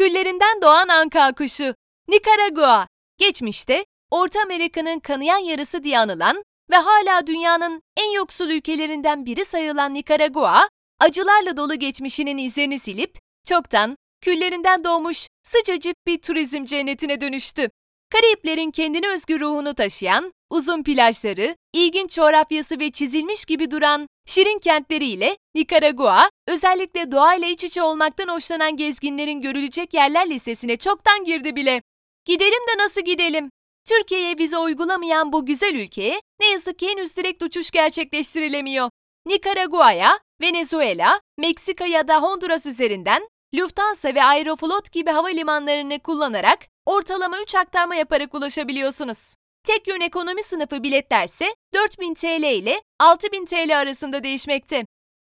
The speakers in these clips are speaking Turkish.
küllerinden doğan anka kuşu, Nikaragua. Geçmişte Orta Amerika'nın kanayan yarısı diye anılan ve hala dünyanın en yoksul ülkelerinden biri sayılan Nikaragua, acılarla dolu geçmişinin izlerini silip çoktan küllerinden doğmuş sıcacık bir turizm cennetine dönüştü. Karayiplerin kendine özgü ruhunu taşıyan, uzun plajları, ilginç coğrafyası ve çizilmiş gibi duran şirin kentleriyle Nikaragua, özellikle doğayla iç içe olmaktan hoşlanan gezginlerin görülecek yerler listesine çoktan girdi bile. Gidelim de nasıl gidelim? Türkiye'ye vize uygulamayan bu güzel ülkeye ne yazık ki henüz direkt uçuş gerçekleştirilemiyor. Nikaragua'ya, Venezuela, Meksika ya da Honduras üzerinden Lufthansa ve Aeroflot gibi havalimanlarını kullanarak ortalama 3 aktarma yaparak ulaşabiliyorsunuz. Tek yön ekonomi sınıfı biletlerse 4000 TL ile 6000 TL arasında değişmekte.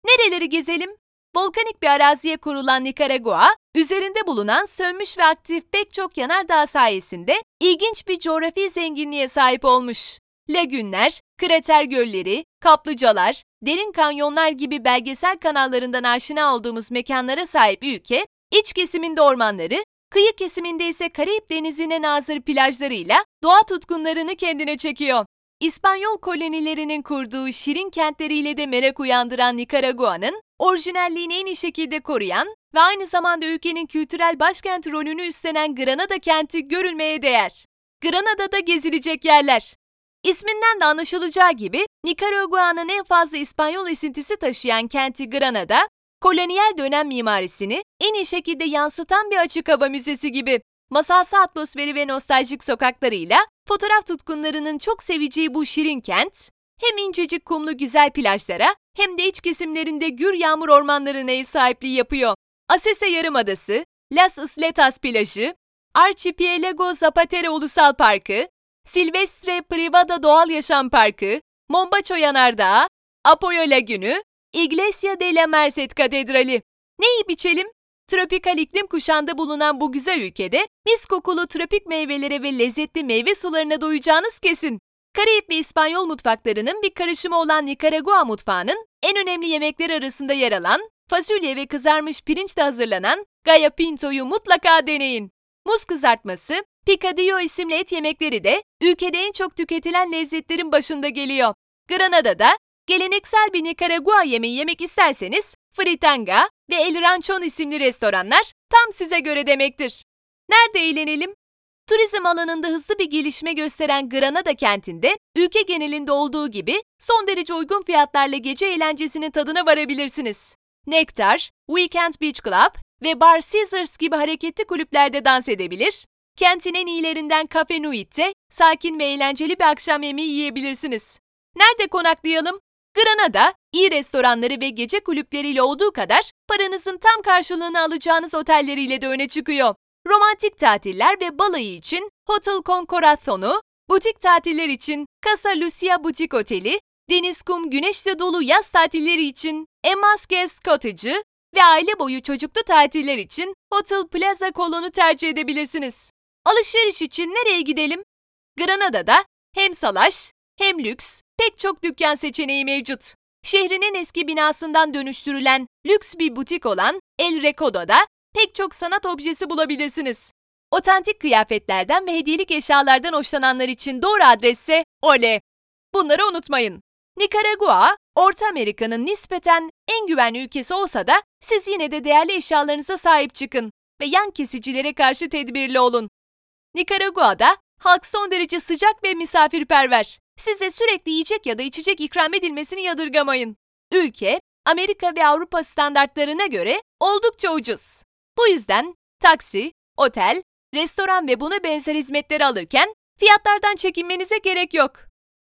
Nereleri gezelim? Volkanik bir araziye kurulan Nikaragua, üzerinde bulunan sönmüş ve aktif pek çok yanardağ sayesinde ilginç bir coğrafi zenginliğe sahip olmuş. Lagünler, krater gölleri, kaplıcalar, derin kanyonlar gibi belgesel kanallarından aşina olduğumuz mekanlara sahip ülke, iç kesiminde ormanları, kıyı kesiminde ise Karayip Denizi'ne nazır plajlarıyla doğa tutkunlarını kendine çekiyor. İspanyol kolonilerinin kurduğu şirin kentleriyle de merak uyandıran Nikaragua'nın orijinalliğini en iyi şekilde koruyan ve aynı zamanda ülkenin kültürel başkent rolünü üstlenen Granada kenti görülmeye değer. Granada'da gezilecek yerler. İsminden de anlaşılacağı gibi Nikaragua'nın en fazla İspanyol esintisi taşıyan kenti Granada, kolonyal dönem mimarisini en iyi şekilde yansıtan bir açık hava müzesi gibi. Masalsı atmosferi ve nostaljik sokaklarıyla fotoğraf tutkunlarının çok seveceği bu şirin kent, hem incecik kumlu güzel plajlara hem de iç kesimlerinde gür yağmur ormanlarına ev sahipliği yapıyor. Asese Yarımadası, Las Isletas plajı, Archipelago Zapatero Ulusal Parkı, Silvestre Privada Doğal Yaşam Parkı, Mombaço Yanardağı, Apoyo Lagünü, Iglesia de la Merced Katedrali. Ne yiyip içelim? Tropikal iklim kuşağında bulunan bu güzel ülkede mis kokulu tropik meyvelere ve lezzetli meyve sularına doyacağınız kesin. Karayip ve İspanyol mutfaklarının bir karışımı olan Nikaragua mutfağının en önemli yemekleri arasında yer alan fasulye ve kızarmış pirinçle hazırlanan Gaya Pinto'yu mutlaka deneyin. Muz kızartması, picadillo isimli et yemekleri de ülkede en çok tüketilen lezzetlerin başında geliyor. Granada'da geleneksel bir Nikaragua yemeği yemek isterseniz Fritanga ve El Ranchon isimli restoranlar tam size göre demektir. Nerede eğlenelim? Turizm alanında hızlı bir gelişme gösteren Granada kentinde ülke genelinde olduğu gibi son derece uygun fiyatlarla gece eğlencesinin tadına varabilirsiniz. Nektar, Weekend Beach Club ve Bar Caesars gibi hareketli kulüplerde dans edebilir, kentin en iyilerinden Cafe Nuit'te sakin ve eğlenceli bir akşam yemeği yiyebilirsiniz. Nerede konaklayalım? Granada, iyi restoranları ve gece kulüpleriyle olduğu kadar paranızın tam karşılığını alacağınız otelleriyle de öne çıkıyor. Romantik tatiller ve balayı için Hotel Concorazon'u, butik tatiller için Casa Lucia Butik Oteli, deniz kum güneşle dolu yaz tatilleri için Emma's Guest Cottage'ı ve aile boyu çocuklu tatiller için Hotel Plaza Colon'u tercih edebilirsiniz. Alışveriş için nereye gidelim? Granada'da hem salaş hem lüks pek çok dükkan seçeneği mevcut. Şehrinin eski binasından dönüştürülen lüks bir butik olan El Recodo'da pek çok sanat objesi bulabilirsiniz. Otantik kıyafetlerden ve hediyelik eşyalardan hoşlananlar için doğru adresse Ole. Bunları unutmayın. Nikaragua, Orta Amerika'nın nispeten en güvenli ülkesi olsa da siz yine de değerli eşyalarınıza sahip çıkın ve yan kesicilere karşı tedbirli olun. Nikaragua'da halk son derece sıcak ve misafirperver. Size sürekli yiyecek ya da içecek ikram edilmesini yadırgamayın. Ülke, Amerika ve Avrupa standartlarına göre oldukça ucuz. Bu yüzden taksi, otel, restoran ve buna benzer hizmetleri alırken fiyatlardan çekinmenize gerek yok.